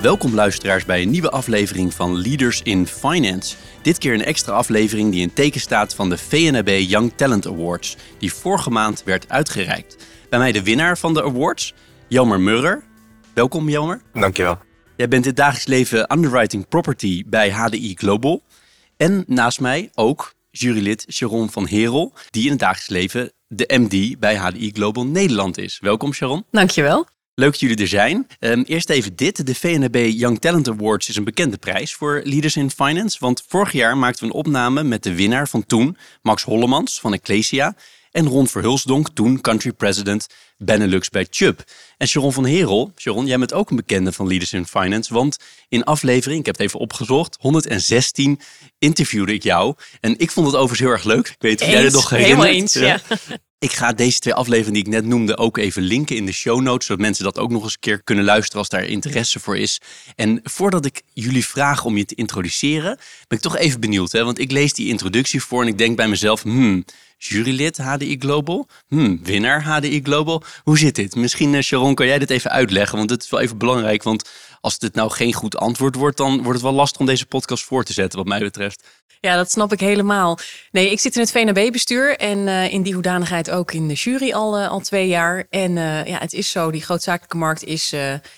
Welkom luisteraars bij een nieuwe aflevering van Leaders in Finance. Dit keer een extra aflevering die in teken staat van de VNB Young Talent Awards, die vorige maand werd uitgereikt. Bij mij de winnaar van de awards, Jelmer Murrer. Welkom Jelmer. Dankjewel. Jij bent in het dagelijks leven underwriting property bij HDI Global. En naast mij ook jurylid Sharon van Herel, die in het dagelijks leven de MD bij HDI Global Nederland is. Welkom Sharon. Dankjewel. Leuk dat jullie er zijn. Um, eerst even dit. De VNB Young Talent Awards is een bekende prijs voor Leaders in Finance. Want vorig jaar maakten we een opname met de winnaar van toen, Max Hollemans van Ecclesia. En Ron Verhulsdonk, toen country president Benelux bij Chubb. En Sharon van Herel, Sharon, jij bent ook een bekende van Leaders in Finance. Want in aflevering, ik heb het even opgezocht, 116 interviewde ik jou. En ik vond het overigens heel erg leuk. Ik weet of jij er nog herinnert. Helemaal eens, ja. Ik ga deze twee afleveringen die ik net noemde ook even linken in de show notes, zodat mensen dat ook nog eens een keer kunnen luisteren als daar interesse voor is. En voordat ik jullie vraag om je te introduceren, ben ik toch even benieuwd, hè? want ik lees die introductie voor en ik denk bij mezelf, hmm, jurylid HDI Global, hmm, winnaar HDI Global, hoe zit dit? Misschien uh, Sharon, kan jij dit even uitleggen, want het is wel even belangrijk, want als dit nou geen goed antwoord wordt, dan wordt het wel lastig om deze podcast voor te zetten, wat mij betreft. Ja, dat snap ik helemaal. Nee, ik zit in het VNB-bestuur en uh, in die hoedanigheid ook in de jury al, uh, al twee jaar. En ja, het is zo, die grootzakelijke markt is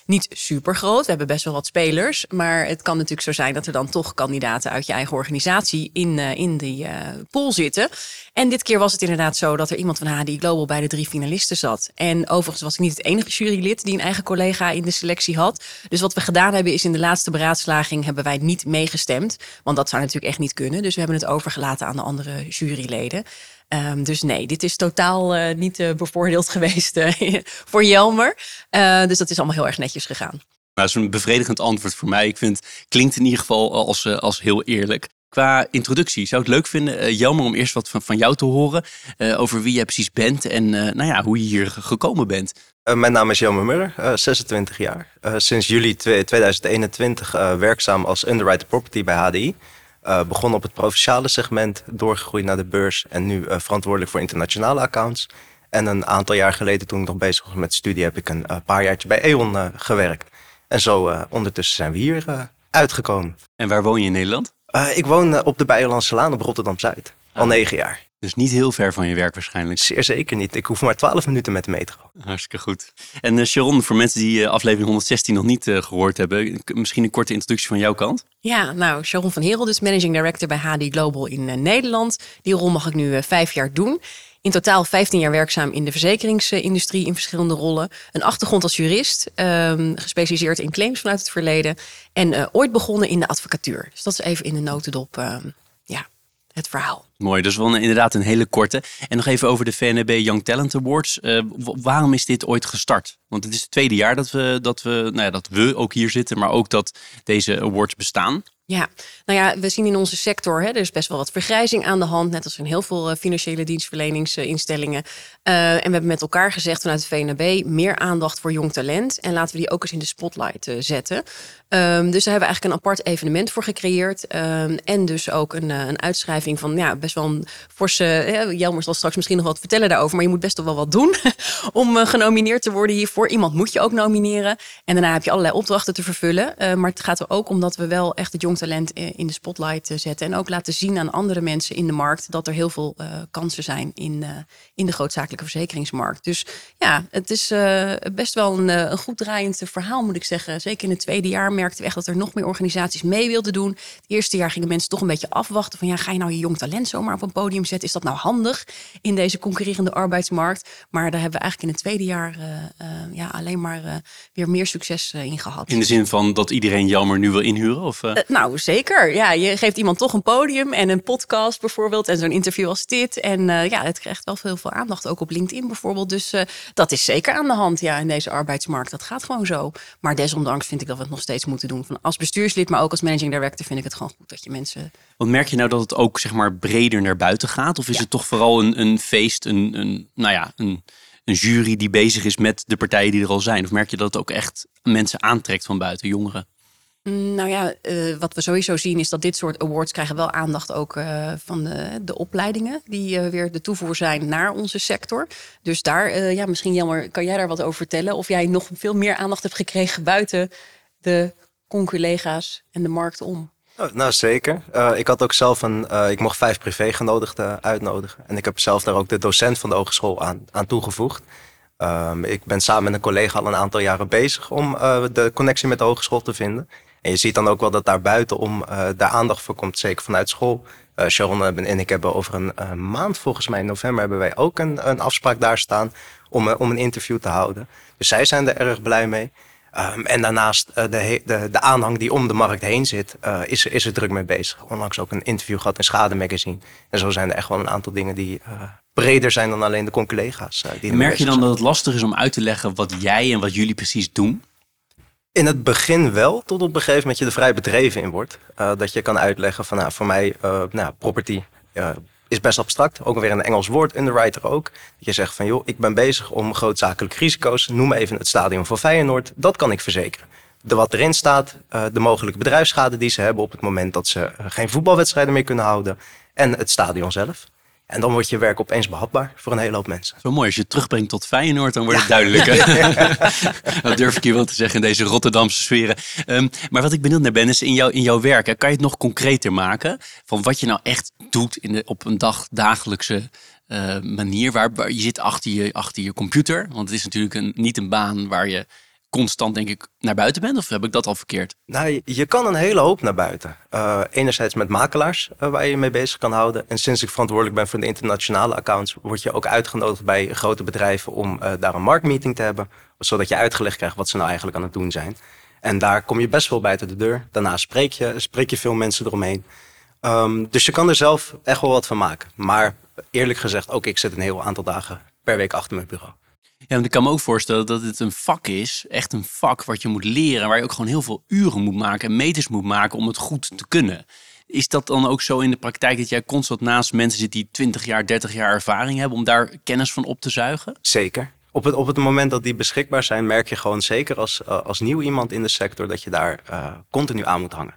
niet super groot. We hebben best wel wat spelers, maar het kan natuurlijk zo zijn dat er dan toch kandidaten uit je eigen organisatie in, in die pool zitten. En dit keer was het inderdaad zo dat er iemand van HDI Global bij de drie finalisten zat. En overigens was ik niet het enige jurylid die een eigen collega in de selectie had. Dus wat we gedaan hebben is in de laatste beraadslaging hebben wij niet meegestemd. Want dat zou natuurlijk echt niet kunnen. Dus we hebben het overgelaten aan de andere juryleden. Um, dus nee, dit is totaal uh, niet uh, bevoordeeld geweest uh, voor Jelmer. dus dat is allemaal heel erg netjes gegaan. Nou, dat is een bevredigend antwoord voor mij. Ik vind klinkt in ieder geval als, als heel eerlijk. Qua introductie, zou ik het leuk vinden, Jelmer, om eerst wat van, van jou te horen over wie jij precies bent en nou ja, hoe je hier gekomen bent. mijn naam is Jelmer Murrer, 26 jaar. sinds juli 2021 werkzaam als underwriter property bij HDI. Uh, begon op het provinciale segment, doorgegroeid naar de beurs en nu uh, verantwoordelijk voor internationale accounts. En een aantal jaar geleden, toen ik nog bezig was met studie, heb ik een uh, paar jaartje bij E.ON gewerkt. En zo ondertussen zijn we hier uitgekomen. En waar woon je in Nederland? Ik woon op de Beierlandse Laan op Rotterdam-Zuid. Al negen jaar. Dus niet heel ver van je werk waarschijnlijk. Zeer zeker niet. Ik hoef maar 12 minuten met de metro. Hartstikke goed. En uh, Sharon, voor mensen die uh, aflevering 116 nog niet uh, gehoord hebben, misschien een korte introductie van jouw kant. Ja, nou, Sharon van Herel, dus Managing Director bij HD Global in Nederland. Die rol mag ik nu vijf jaar doen. In totaal 15 jaar werkzaam in de verzekeringsindustrie in verschillende rollen. Een achtergrond als jurist, um, gespecialiseerd in claims vanuit het verleden. En ooit begonnen in de advocatuur. Dus dat is even in de notendop um, ja, het verhaal. Mooi, dus wel inderdaad een hele korte. En nog even over de VNB Young Talent Awards. Uh, waarom is dit ooit gestart? Want het is het tweede jaar dat we, dat, we, nou ja, dat we ook hier zitten, maar ook dat deze awards bestaan. Ja, nou ja, we zien in onze sector, hè, er is best wel wat vergrijzing aan de hand, net als in heel veel uh, financiële dienstverleningsinstellingen. Uh, en we hebben met elkaar gezegd vanuit de VNB meer aandacht voor jong talent en laten we die ook eens in de spotlight uh, zetten. Um, dus daar hebben we eigenlijk een apart evenement voor gecreëerd um, en dus ook een, een uitschrijving van ja, best wel een forse, uh, Jelmer zal straks misschien nog wat vertellen daarover, maar je moet best wel wat doen om genomineerd te worden hiervoor. Iemand moet je ook nomineren en daarna heb je allerlei opdrachten te vervullen. maar het gaat er ook om dat we wel echt het jong talent in de spotlight zetten. En ook laten zien aan andere mensen in de markt dat er heel veel uh, kansen zijn in, uh, in de grootzakelijke verzekeringsmarkt. Dus ja, het is uh, best wel een, een, goed draaiend verhaal, moet ik zeggen. Zeker in het tweede jaar merkten we echt dat er nog meer organisaties mee wilden doen. Het eerste jaar gingen mensen toch een beetje afwachten van ja, ga je nou je jong talent zomaar op een podium zetten? Is dat nou handig in deze concurrerende arbeidsmarkt? Maar daar hebben we eigenlijk in het tweede jaar ja, alleen maar weer meer succes in gehad. In de zin van dat iedereen jammer nu wil inhuren? Of, nou, Nou, zeker. Ja, je geeft iemand toch een podium en een podcast bijvoorbeeld en zo'n interview als dit. En uh, ja, het krijgt wel veel, veel aandacht, ook op LinkedIn bijvoorbeeld. Dus uh, dat is zeker aan de hand ja, in deze arbeidsmarkt. Dat gaat gewoon zo. Maar desondanks vind ik dat we het nog steeds moeten doen. Van als bestuurslid, maar ook als managing director vind ik het gewoon goed dat je mensen... Want merk je nou dat het ook zeg maar breder naar buiten gaat? Of is het toch vooral een, een feest, een, een, nou ja, een een jury die bezig is met de partijen die er al zijn? Of merk je dat het ook echt mensen aantrekt van buiten, jongeren? Mm, nou ja, uh, wat we sowieso zien is dat dit soort awards krijgen wel aandacht ook uh, van de, de opleidingen die uh, weer de toevoer zijn naar onze sector. Dus daar, ja, misschien jammer, kan jij daar wat over vertellen? Of jij nog veel meer aandacht hebt gekregen buiten de conculega's en de markt om? Oh, nou, zeker. Ik had ook zelf een, ik mocht vijf privégenodigden uitnodigen. En ik heb zelf daar ook de docent van de hogeschool aan, aan toegevoegd. Um, ik ben samen met een collega al een aantal jaren bezig om de connectie met de hogeschool te vinden. En je ziet dan ook wel dat daar buiten om daar aandacht voor komt, zeker vanuit school. Sharon en ik hebben over een maand, volgens mij in november, hebben wij ook een, een afspraak daar staan om, om een interview te houden. Dus zij zijn er erg blij mee. Um, en daarnaast uh, de, de, de, aanhang die om de markt heen zit, uh, is, is er druk mee bezig. Onlangs ook een interview gehad in Schade Magazine. En zo zijn er echt wel een aantal dingen die uh, breder zijn dan alleen de conculega's. die merk je dan dat het lastig is om uit te leggen wat jij en wat jullie precies doen? In het begin wel, tot op een gegeven moment je er vrij bedreven in wordt. dat je kan uitleggen van nou, voor mij, nou, property is best abstract. Ook alweer een Engels woord, underwriter ook. Dat je zegt van joh, ik ben bezig om grootzakelijke risico's. Noem even het stadion van Feyenoord. Dat kan ik verzekeren. De wat erin staat, de mogelijke bedrijfsschade die ze hebben op het moment dat ze geen voetbalwedstrijden meer kunnen houden. En het stadion zelf. En dan wordt je werk opeens behapbaar voor een hele hoop mensen. Zo mooi, als je het terugbrengt tot Feyenoord, dan wordt het duidelijker. dat durf ik je wel te zeggen in deze Rotterdamse sferen. Um, maar wat ik benieuwd naar ben, is in, jou, in jouw werk, kan je het nog concreter maken? Van wat je nou echt doet in de, op een dag, dagelijkse uh, manier. Waar, waar, je zit achter je, achter je computer. Want het is natuurlijk een, niet een baan waar je constant, denk ik, naar buiten bent? Of heb ik dat al verkeerd? Nou, je kan een hele hoop naar buiten. Uh, enerzijds met makelaars, uh, waar je je mee bezig kan houden. En sinds ik verantwoordelijk ben voor de internationale accounts, word je ook uitgenodigd bij grote bedrijven om uh, daar een marktmeeting te hebben. Zodat je uitgelegd krijgt wat ze nou eigenlijk aan het doen zijn. En daar kom je best wel buiten de deur. Daarna spreek je, spreek je veel mensen eromheen. Um, dus je kan er zelf echt wel wat van maken. Maar eerlijk gezegd, ook ik zit een heel aantal dagen per week achter mijn bureau. Ja, want ik kan me ook voorstellen dat het een vak is, echt een vak wat je moet leren, waar je ook gewoon heel veel uren moet maken en meters moet maken om het goed te kunnen. Is dat dan ook zo in de praktijk dat jij constant naast mensen zit die 20 jaar, 30 jaar ervaring hebben om daar kennis van op te zuigen? Zeker. Op het, op het moment dat die beschikbaar zijn, merk je gewoon zeker als, uh, als nieuw iemand in de sector dat je daar uh, continu aan moet hangen.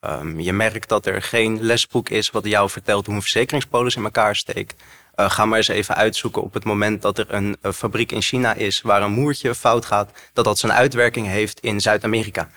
Um, je merkt dat er geen lesboek is wat jou vertelt hoe een verzekeringspolis in elkaar steekt. Uh, ga maar eens even uitzoeken op het moment dat er een, een, fabriek in China is waar een moertje fout gaat, dat dat zijn uitwerking heeft in Zuid-Amerika.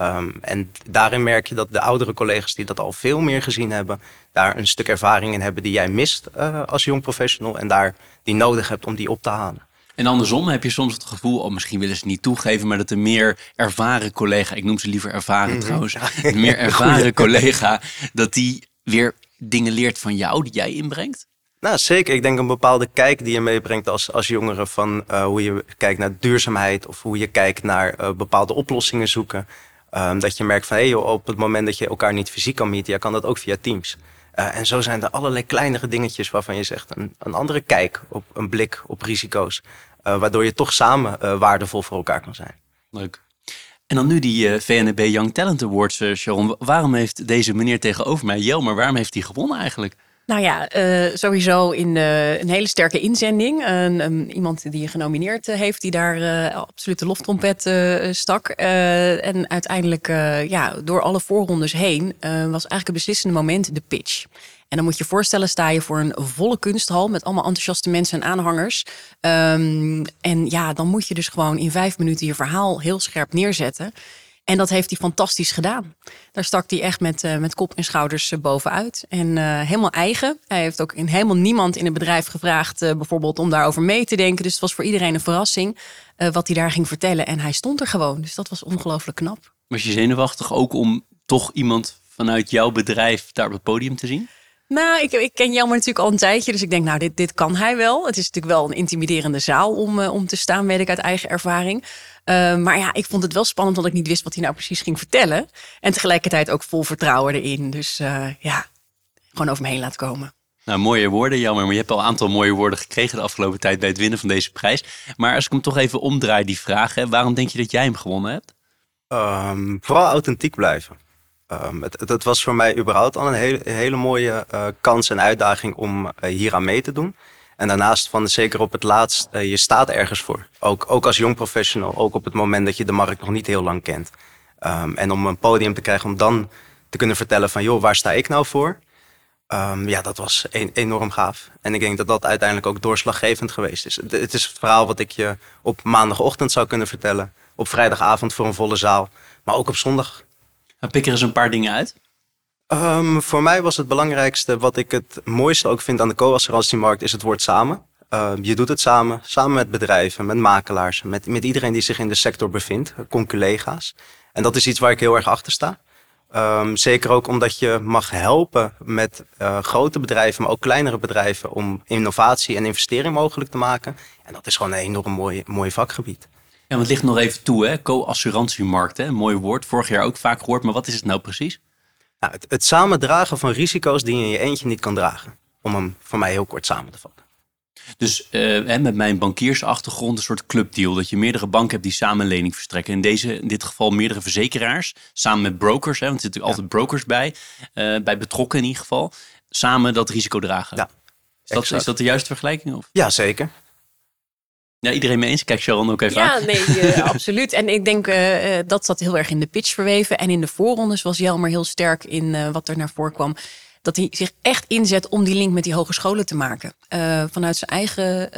Um, en daarin merk je dat de oudere collega's die dat al veel meer gezien hebben, daar een stuk ervaring in hebben die jij mist uh, als jong professional en daar die nodig hebt om die op te halen. En andersom heb je soms het gevoel, oh, misschien willen ze het niet toegeven, maar dat een meer ervaren collega, ik noem ze liever ervaren mm -hmm. trouwens, een meer ervaren collega, dat die weer dingen leert van jou die jij inbrengt? Nou, zeker. Ik denk een bepaalde kijk die je meebrengt als, als jongere van uh, hoe je kijkt naar duurzaamheid of hoe je kijkt naar uh, bepaalde oplossingen zoeken. Um, dat je merkt van hé, hey, joh, op het moment dat je elkaar niet fysiek kan meeten, kan dat ook via Teams. Uh, en zo zijn er allerlei kleinere dingetjes waarvan je zegt een, een andere kijk op een blik op risico's. waardoor je toch samen waardevol voor elkaar kan zijn. Leuk. En dan nu die VNB Young Talent Awards, Sharon. Waarom heeft deze meneer tegenover mij, Jelmer, waarom heeft hij gewonnen eigenlijk? Nou ja, uh, sowieso in uh, een hele sterke inzending. Iemand die je genomineerd heeft, die daar absoluut de loftrompet stak. en uiteindelijk, ja, door alle voorrondes heen, was eigenlijk een beslissende moment de pitch. En dan moet je voorstellen, sta je voor een volle kunsthal met allemaal enthousiaste mensen en aanhangers. Um, en ja, dan moet je dus gewoon in vijf minuten je verhaal heel scherp neerzetten. En dat heeft hij fantastisch gedaan. Daar stak hij echt met, uh, met kop en schouders uh, bovenuit. En uh, helemaal eigen. Hij heeft ook in helemaal niemand in het bedrijf gevraagd, bijvoorbeeld om daarover mee te denken. Dus het was voor iedereen een verrassing wat hij daar ging vertellen. En hij stond er gewoon. Dus dat was ongelooflijk knap. Was je zenuwachtig ook om toch iemand vanuit jouw bedrijf daar op het podium te zien? Nou, ik, ik ken Jelmer natuurlijk al een tijdje, dus ik denk, nou, dit, dit kan hij wel. Het is natuurlijk wel een intimiderende zaal om, uh, om te staan, weet ik uit eigen ervaring. Uh, maar ja, ik vond het wel spannend, omdat ik niet wist wat hij nou precies ging vertellen. En tegelijkertijd ook vol vertrouwen erin. Dus uh, ja, gewoon over me heen laten komen. Nou, mooie woorden, jammer. Maar je hebt al een aantal mooie woorden gekregen de afgelopen tijd bij het winnen van deze prijs. Maar als ik hem toch even omdraai, die vraag, hè, waarom denk je dat jij hem gewonnen hebt? Um, vooral authentiek blijven. Um, het, was voor mij überhaupt al een hele, hele mooie uh, kans en uitdaging om uh, hier aan mee te doen. En daarnaast van zeker op het laatst, uh, je staat ergens voor. Ook, ook als jong professional, ook op het moment dat je de markt nog niet heel lang kent. Um, en om een podium te krijgen om dan te kunnen vertellen van joh, waar sta ik nou voor? Um, ja, dat was enorm gaaf. En ik denk dat dat uiteindelijk ook doorslaggevend geweest is. Het is het verhaal wat ik je op maandagochtend zou kunnen vertellen. Op vrijdagavond voor een volle zaal. Maar ook op zondag. Nou, pik er eens een paar dingen uit. Um, voor mij was het belangrijkste, wat ik het mooiste ook vind aan de co-assurantiemarkt, is het woord samen. Uh, je doet het samen, samen met bedrijven, met makelaars, met, met iedereen die zich in de sector bevindt, con-collega's. En dat is iets waar ik heel erg achter sta. Um, zeker ook omdat je mag helpen met uh, grote bedrijven, maar ook kleinere bedrijven, om innovatie en investering mogelijk te maken. En dat is gewoon een enorm mooi, mooi vakgebied. Ja, want het ligt nog even toe, hè? Co-assurantiemarkt? Een mooi woord. Vorig jaar ook vaak gehoord, maar wat is het nou precies? Nou, het, het samen dragen van risico's die je in je eentje niet kan dragen. Om hem voor mij heel kort samen te vatten. Dus uh, met mijn bankiersachtergrond een soort clubdeal. Dat je meerdere banken hebt die samen een lening verstrekken. In, deze, in dit geval meerdere verzekeraars. Samen met brokers. Hè, want er zitten altijd brokers bij. Uh, bij betrokken in ieder geval. Samen dat risico dragen. Ja, is, dat, is dat de juiste vergelijking? Of? Ja, zeker. Ja, iedereen mee eens? Kijk Sharon ook even ja, aan. nee, uh, absoluut. En ik denk uh, dat zat heel erg in de pitch verweven. En in de voorrondes was Jelmer heel sterk in uh, wat er naar voren kwam. Dat hij zich echt inzet om die link met die hogescholen te maken. vanuit zijn eigen,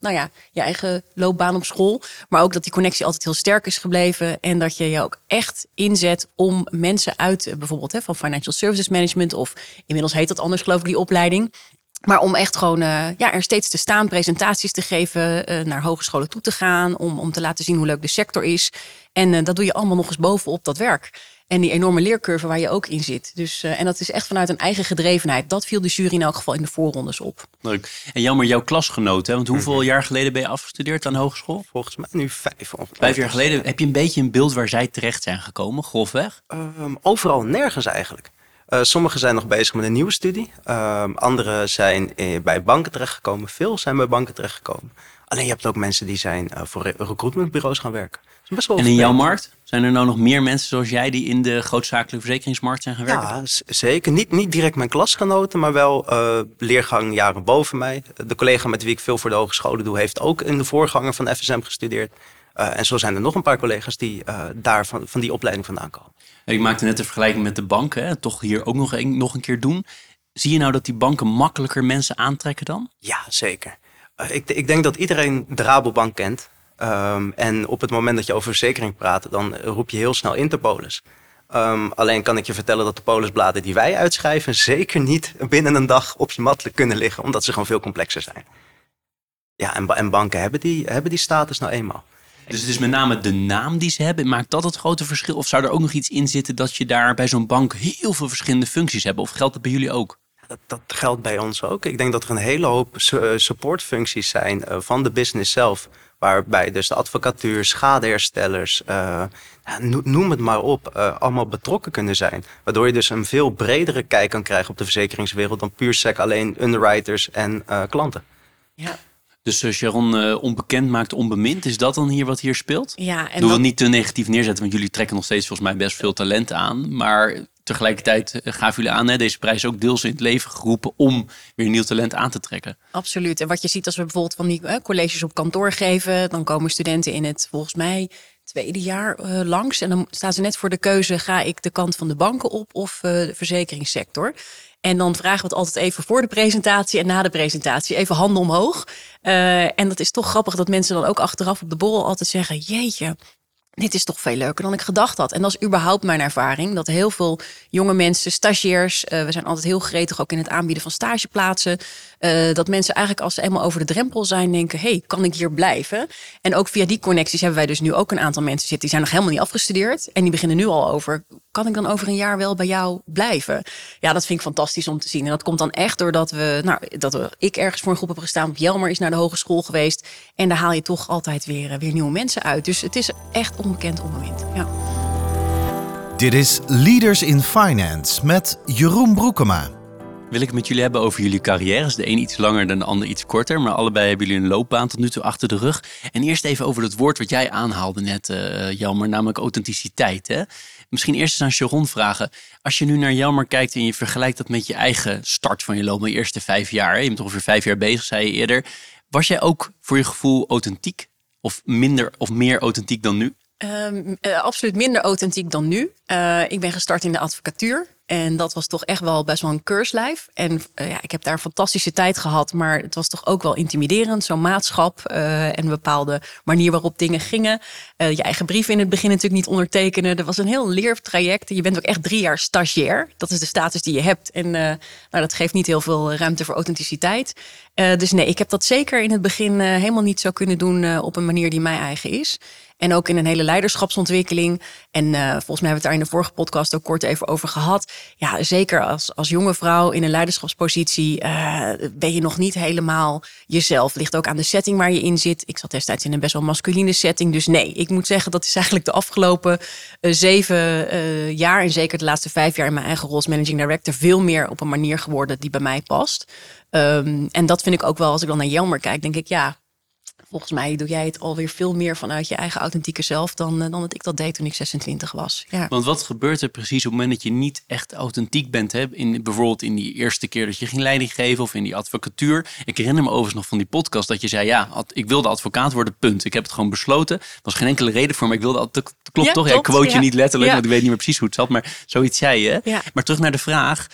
nou ja, je eigen loopbaan op school. Maar ook dat die connectie altijd heel sterk is gebleven. En dat je je ook echt inzet om mensen uit bijvoorbeeld hè, van Financial Services Management. Of inmiddels heet dat anders geloof ik die opleiding. Maar om echt gewoon uh, ja, er steeds te staan, presentaties te geven, uh, naar hogescholen toe te gaan, om, om te laten zien hoe leuk de sector is. En uh, dat doe je allemaal nog eens bovenop dat werk. En die enorme leercurve waar je ook in zit. Dus, en dat is echt vanuit een eigen gedrevenheid. Dat viel de jury in elk geval in de voorrondes op. Leuk. En jammer, jouw klasgenoot, hè? want hoeveel mm -hmm. jaar geleden ben je afgestudeerd aan de hogeschool? Volgens mij nu vijf. Of vijf jaar geleden. Heb je een beetje een beeld waar zij terecht zijn gekomen, grofweg? Um, overal nergens eigenlijk. Uh, sommigen zijn nog bezig met een nieuwe studie. Uh, anderen zijn eh, bij banken terechtgekomen. Veel zijn bij banken terechtgekomen. Alleen je hebt ook mensen die zijn uh, voor recruitmentbureaus gaan werken. Best wel en in jouw markt? Zijn er nou nog meer mensen zoals jij die in de grootzakelijke verzekeringsmarkt zijn gaan werken? Ja, zeker. Niet, niet direct mijn klasgenoten, maar wel uh, leergangjaren boven mij. De collega met wie ik veel voor de hogescholen doe, heeft ook in de voorganger van FSM gestudeerd. Uh, en zo zijn er nog een paar collega's die uh, daar van, van die opleiding vandaan komen. Ik maakte net de vergelijking met de banken, hè? toch hier ook nog een, nog een keer doen. Zie je nou dat die banken makkelijker mensen aantrekken dan? Ja, zeker. Uh, ik, ik, denk dat iedereen de Rabobank kent. Um, en op het moment dat je over verzekering praat, dan roep je heel snel Interpolis. Um, alleen kan ik je vertellen dat de polisbladen die wij uitschrijven zeker niet binnen een dag op je mat kunnen liggen, omdat ze gewoon veel complexer zijn. Ja, en, en banken hebben die, hebben die status nou eenmaal. Dus het is met name de naam die ze hebben. Maakt dat het grote verschil? Of zou er ook nog iets in zitten dat je daar bij zo'n bank heel veel verschillende functies hebt? Of geldt dat bij jullie ook? Dat, dat geldt bij ons ook. Ik denk dat er een hele hoop supportfuncties zijn uh, van de business zelf. Waarbij dus de advocatuur, schadeherstellers, uh, noem het maar op, uh, allemaal betrokken kunnen zijn. Waardoor je dus een veel bredere kijk kan krijgen op de verzekeringswereld dan puur sec alleen underwriters en klanten. Ja, dus Sharon uh, onbekend maakt onbemind. Is dat dan hier wat hier speelt? Ja, en Doe dat... niet te negatief neerzetten, want jullie trekken nog steeds volgens mij best veel talent aan. Maar tegelijkertijd gaven jullie aan, hè, deze prijs ook deels in het leven geroepen om weer nieuw talent aan te trekken. Absoluut. En wat je ziet als we bijvoorbeeld van die hè, colleges op kantoor geven, dan komen studenten in het volgens mij tweede jaar uh, langs. En dan staan ze net voor de keuze, ga ik de kant van de banken op of de verzekeringssector? En dan vragen we het altijd even voor de presentatie en na de presentatie. Even handen omhoog. Uh, en dat is toch grappig dat mensen dan ook achteraf op de borrel altijd zeggen: Jeetje, dit is toch veel leuker dan ik gedacht had. En dat is überhaupt mijn ervaring. Dat heel veel jonge mensen, stagiairs, uh, we zijn altijd heel gretig ook in het aanbieden van stageplaatsen. Uh, dat mensen eigenlijk als ze eenmaal over de drempel zijn, denken: hey, kan ik hier blijven? En ook via die connecties hebben wij dus nu ook een aantal mensen zitten. Die zijn nog helemaal niet afgestudeerd. En die beginnen nu al over: kan ik dan over een jaar wel bij jou blijven? Ja, dat vind ik fantastisch om te zien. En dat komt dan echt doordat we, nou, dat ik ergens voor een groep heb gestaan. Jelmer is naar de hogeschool geweest. En daar haal je toch altijd weer, weer nieuwe mensen uit. Dus het is echt onbekend onbewind. Ja. Dit is Leaders in Finance met Jeroen Broekema. Wil ik met jullie hebben over jullie carrières. De een iets langer dan de ander iets korter. Maar allebei hebben jullie een loopbaan tot nu toe achter de rug. En eerst even over het woord wat jij aanhaalde net, uh. Namelijk authenticiteit. Hè? Misschien eerst eens aan Sharon vragen. Als je nu naar Jelmer kijkt en je vergelijkt dat met je eigen start van je loopbaan. Je eerste vijf jaar. Hè? Je bent ongeveer vijf jaar bezig, zei je eerder. Was jij ook voor je gevoel authentiek? Of minder of meer authentiek dan nu? Um, uh, absoluut minder authentiek dan nu. Uh, ik ben gestart in de advocatuur. En dat was toch echt wel best wel een keurslijf. En uh, ja, ik heb daar een fantastische tijd gehad. Maar het was toch ook wel intimiderend. Zo'n maatschap en een bepaalde manier waarop dingen gingen. je eigen brief in het begin natuurlijk niet ondertekenen. Er was een heel leertraject. Je bent ook echt drie jaar stagiair. Dat is de status die je hebt. En nou, dat geeft niet heel veel ruimte voor authenticiteit. dus nee, ik heb dat zeker in het begin helemaal niet zo kunnen doen op een manier die mij eigen is. En ook in een hele leiderschapsontwikkeling. En uh, volgens mij hebben we het daar in de vorige podcast ook kort even over gehad. Ja, zeker als, als jonge vrouw in een leiderschapspositie uh, ben je nog niet helemaal jezelf. Ligt ook aan de setting waar je in zit. Ik zat destijds in een best wel masculine setting. Dus nee, ik moet zeggen dat is eigenlijk de afgelopen uh, zeven jaar en zeker de laatste vijf jaar in mijn eigen rol als managing director veel meer op een manier geworden die bij mij past. Um, en dat vind ik ook wel als ik dan naar Jelmer kijk, denk ik ja volgens mij doe jij het alweer veel meer vanuit je eigen authentieke zelf dan, uh, dan dat ik dat deed toen ik 26 was. Ja. Want wat gebeurt er precies op het moment dat je niet echt authentiek bent? Hè? In, bijvoorbeeld in die eerste keer dat je ging leiding geven of in die advocatuur. Ik herinner me overigens nog van die podcast dat je zei: Ja, ik wilde advocaat worden, punt. Ik heb het gewoon besloten. Er was geen enkele reden voor, maar ik wilde. Dat klopt toch? Klopt, ja, ik quote je niet letterlijk, want ik weet niet meer precies hoe het zat, maar zoiets zei je. Maar terug naar de vraag.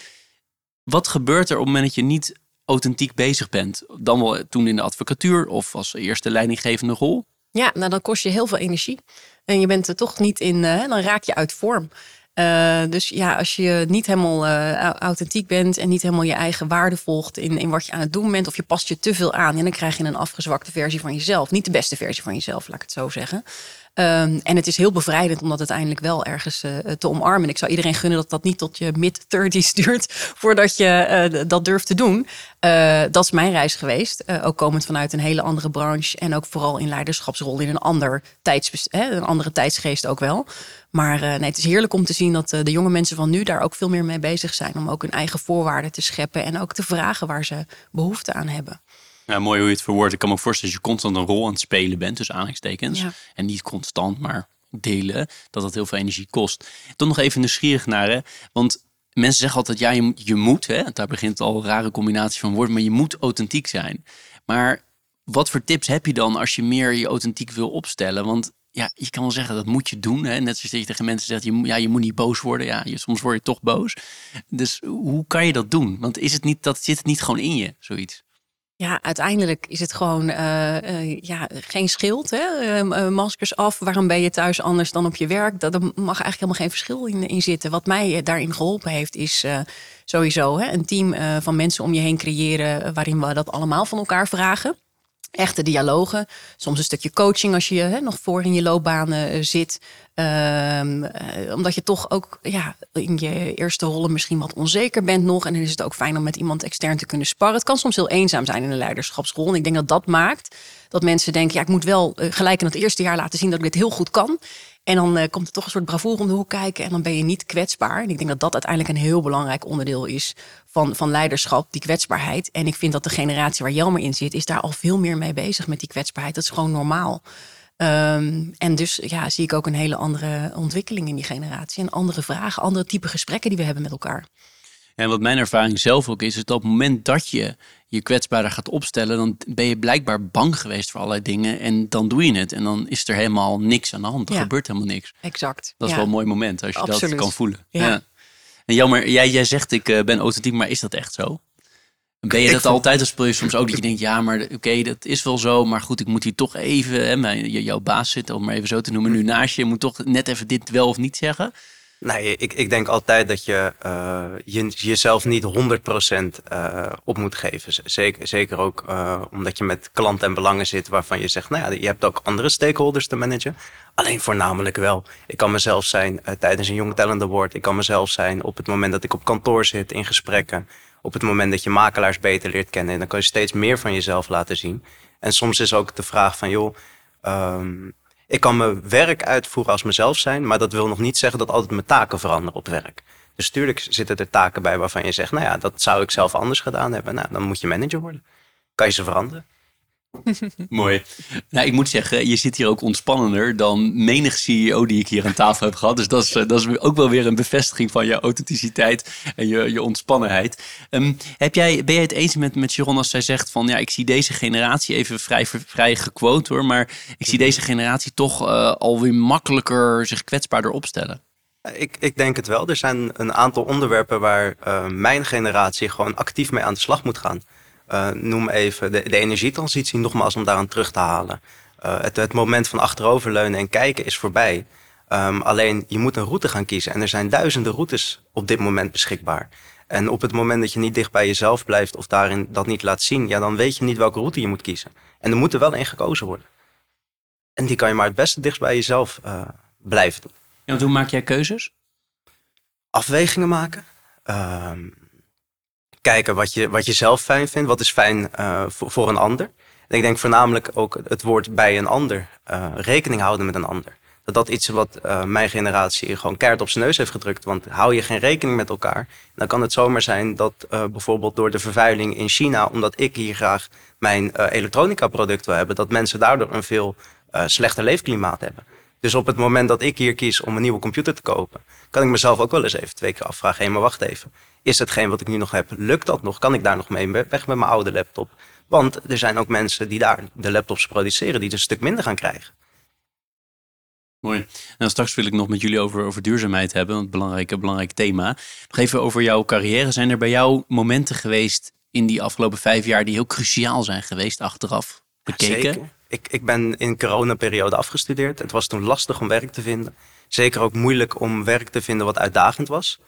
Wat gebeurt er op het moment dat je niet authentiek bezig bent. Dan wel toen in de advocatuur of als eerste leidinggevende rol. Ja, nou dan kost je heel veel energie. En je bent er toch niet in, uh, dan raak je uit vorm. Uh, dus ja, als je niet helemaal uh, authentiek bent en niet helemaal je eigen waarde volgt in, in wat je aan het doen bent, of je past je te veel aan, en dan krijg je een afgezwakte versie van jezelf. Niet de beste versie van jezelf, laat ik het zo zeggen. Um, en het is heel bevrijdend om dat uiteindelijk wel ergens uh, te omarmen. Ik zou iedereen gunnen dat dat niet tot je mid-30s duurt voordat je uh, dat durft te doen. Uh, dat is mijn reis geweest. ook komend vanuit een hele andere branche en ook vooral in leiderschapsrol in een, ander tijds, een andere tijdsgeest ook wel. Maar nee, het is heerlijk om te zien dat de jonge mensen van nu daar ook veel meer mee bezig zijn. Om ook hun eigen voorwaarden te scheppen en ook te vragen waar ze behoefte aan hebben. Ja, mooi hoe je het verwoordt. Ik kan me voorstellen dat je constant een rol aan het spelen bent, dus aanhalingstekens. En niet constant, maar delen, dat dat heel veel energie kost. Toch nog even nieuwsgierig naar, hè? want mensen zeggen altijd, ja, je, je moet, hè? daar begint al een rare combinatie van woorden, maar je moet authentiek zijn. Maar wat voor tips heb je dan als je meer je authentiek wil opstellen? Want ja, je kan wel zeggen dat moet je doen. Hè? Net zoals je tegen mensen zegt, je, ja, je moet niet boos worden. Ja, je, soms word je toch boos. Dus hoe kan je dat doen? Want is het niet, dat zit het niet gewoon in je, zoiets? Ja, uiteindelijk is het gewoon uh, uh, ja, geen schild. Hè? Uh, maskers af. Waarom ben je thuis anders dan op je werk? Dat, er mag eigenlijk helemaal geen verschil in, in zitten. Wat mij daarin geholpen heeft, is sowieso hè, een team van mensen om je heen creëren. waarin we dat allemaal van elkaar vragen echte dialogen. Soms een stukje coaching als je hè, nog voor in je loopbaan uh, zit. Um, uh, omdat je toch ook ja, in je eerste rollen misschien wat onzeker bent nog. En dan is het ook fijn om met iemand extern te kunnen sparren. Het kan soms heel eenzaam zijn in een leiderschapsrol. En ik denk dat dat maakt dat mensen denken... ja, ik moet wel uh, gelijk in het eerste jaar laten zien dat ik dit heel goed kan. En dan uh, komt er toch een soort bravoure om de hoek kijken. En dan ben je niet kwetsbaar. En ik denk dat dat uiteindelijk een heel belangrijk onderdeel is van, van leiderschap, die kwetsbaarheid. En ik vind dat de generatie waar Jelmer in zit, is daar al veel meer mee bezig met die kwetsbaarheid. Dat is gewoon normaal. Um, en dus ja, zie ik ook een hele andere ontwikkeling in die generatie. En andere vragen, andere type gesprekken die we hebben met elkaar. En wat mijn ervaring zelf ook is, is dat op het moment dat je je kwetsbaarder gaat opstellen, dan ben je blijkbaar bang geweest voor allerlei dingen. En dan doe je het. En dan is er helemaal niks aan de hand. Er gebeurt helemaal niks. Exact. Dat is wel een mooi moment als je dat kan voelen. Ja. En jammer, jij, jij zegt ik uh, ben authentiek, maar is dat echt zo? Ben je dat altijd als speel je soms ook dat je denkt, ja, maar oké, dat is wel zo, maar goed, ik moet hier toch even, hè, jouw baas zit, om maar even zo te noemen, nu naast je, je moet toch net even dit wel of niet zeggen. Nee, ik, ik denk altijd dat je, je jezelf niet 100% uh, op moet geven. Zeker, zeker ook uh, omdat je met klanten en belangen zit waarvan je zegt, nou ja, je hebt ook andere stakeholders te managen. Alleen voornamelijk wel. Ik kan mezelf zijn tijdens een Young Talent Award. Ik kan mezelf zijn op het moment dat ik op kantoor zit in gesprekken. Op het moment dat je makelaars beter leert kennen. En dan kan je steeds meer van jezelf laten zien. En soms is ook de vraag van, joh, um, ik kan mijn werk uitvoeren als mezelf zijn, maar dat wil nog niet zeggen dat altijd mijn taken veranderen op werk. Dus tuurlijk zitten er taken bij waarvan je zegt, nou ja, dat zou ik zelf anders gedaan hebben. Nou, dan moet je manager worden. Kan je ze veranderen? Mooi. Nou, ik moet zeggen, je zit hier ook ontspannender dan menig CEO die ik hier aan tafel heb gehad. Dus dat is, eh, dat is ook wel weer een bevestiging van je authenticiteit en je, je ontspannenheid. Um, heb jij, ben jij het eens met, met Sharon als zij zegt van ja, ik zie deze generatie, even vrij, vrij gequote hoor, maar ik zie deze generatie toch uh, alweer makkelijker zich kwetsbaarder opstellen? Ik, ik denk het wel. Er zijn een aantal onderwerpen waar uh, mijn generatie gewoon actief mee aan de slag moet gaan. Uh, noem even de, de, energietransitie, nogmaals om daaraan terug te halen. Uh, het, het, moment van achteroverleunen en kijken is voorbij. Um, alleen je moet een route gaan kiezen. En er zijn duizenden routes op dit moment beschikbaar. En op het moment dat je niet dicht bij jezelf blijft of daarin dat niet laat zien, ja, dan weet je niet welke route je moet kiezen. En er moet er wel één gekozen worden. En die kan je maar het beste dicht bij jezelf uh, blijven doen. Ja, want hoe maak jij keuzes? Afwegingen maken. Um, kijken wat je, wat je zelf fijn vindt. Wat is fijn uh, voor, voor een ander. En ik denk voornamelijk ook het woord bij een ander. Uh, rekening houden met een ander. Dat dat iets wat uh, mijn generatie gewoon keihard op zijn neus heeft gedrukt. Want hou je geen rekening met elkaar, dan kan het zomaar zijn dat bijvoorbeeld door de vervuiling in China, omdat ik hier graag mijn elektronica product wil hebben, dat mensen daardoor een veel slechter leefklimaat hebben. Dus op het moment dat ik hier kies om een nieuwe computer te kopen, kan ik mezelf ook wel eens even twee keer afvragen. Hé, maar wacht even. Is hetgeen wat ik nu nog heb, lukt dat nog? Kan ik daar nog mee weg met mijn oude laptop? Want er zijn ook mensen die daar de laptops produceren, die het een stuk minder gaan krijgen. Mooi. Nou, straks wil ik nog met jullie over, over duurzaamheid hebben, een belangrijk, belangrijk thema. Nog even over jouw carrière. Zijn er bij jou momenten geweest in die afgelopen vijf jaar die heel cruciaal zijn geweest achteraf bekeken? Zeker. Ik, ik ben in coronaperiode afgestudeerd. Het was toen lastig om werk te vinden. Zeker ook moeilijk om werk te vinden wat uitdagend was.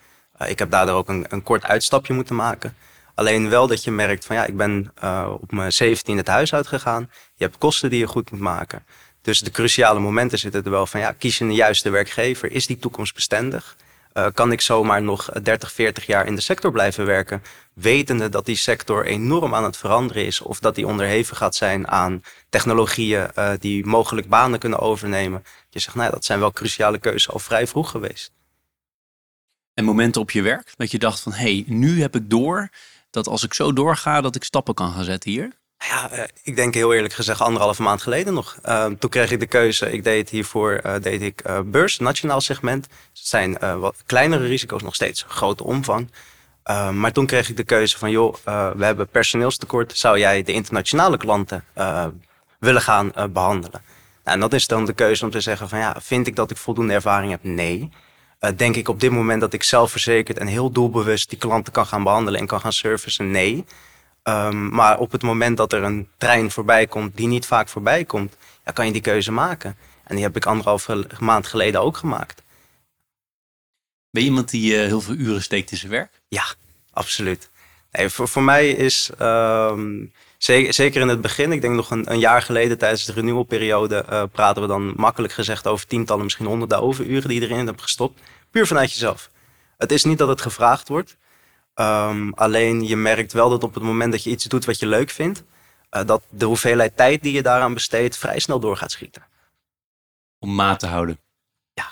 Uh, ik heb daardoor ook een, een kort uitstapje moeten maken. Alleen wel dat je merkt van ja, ik ben uh, op mijn 17 het huis uitgegaan. Je hebt kosten die je goed moet maken. Dus de cruciale momenten zitten er wel van ja, kies je een juiste werkgever. Is die toekomstbestendig? Uh, kan ik zomaar nog 30, 40 jaar in de sector blijven werken? Wetende dat die sector enorm aan het veranderen is. Of dat die onderhevig gaat zijn aan technologieën uh, die mogelijk banen kunnen overnemen. Je zegt, nou, dat zijn wel cruciale keuzes al vrij vroeg geweest. En momenten op je werk dat je dacht van, hé, hey, nu heb ik door dat als ik zo doorga, dat ik stappen kan gaan zetten hier? Ja, uh, ik denk heel eerlijk gezegd anderhalve maand geleden nog. Uh, toen kreeg ik de keuze, ik deed hiervoor uh, deed ik beurs, nationaal segment. Het zijn wat kleinere risico's, nog steeds grote omvang. maar toen kreeg ik de keuze van, joh, we hebben personeelstekort. Zou jij de internationale klanten willen gaan behandelen? Nou, en dat is dan de keuze om te zeggen van, ja, vind ik dat ik voldoende ervaring heb? Nee. denk ik op dit moment dat ik zelfverzekerd en heel doelbewust die klanten kan gaan behandelen en kan gaan servicen? Nee. Um, maar op het moment dat er een trein voorbij komt die niet vaak voorbij komt, ja, kan je die keuze maken. En die heb ik anderhalve maand geleden ook gemaakt. Ben je iemand die uh, heel veel uren steekt in zijn werk? Ja, absoluut. Nee, voor, voor mij is, um, zeker, zeker in het begin, ik denk nog een, een jaar geleden tijdens de renewalperiode, uh, praten we dan makkelijk gezegd over tientallen, misschien honderden overuren die je erin hebt gestopt. Puur vanuit jezelf. Het is niet dat het gevraagd wordt. Um, alleen je merkt wel dat op het moment dat je iets doet wat je leuk vindt, uh, dat de hoeveelheid tijd die je daaraan besteedt vrij snel door gaat schieten. Om maat te houden. Ja.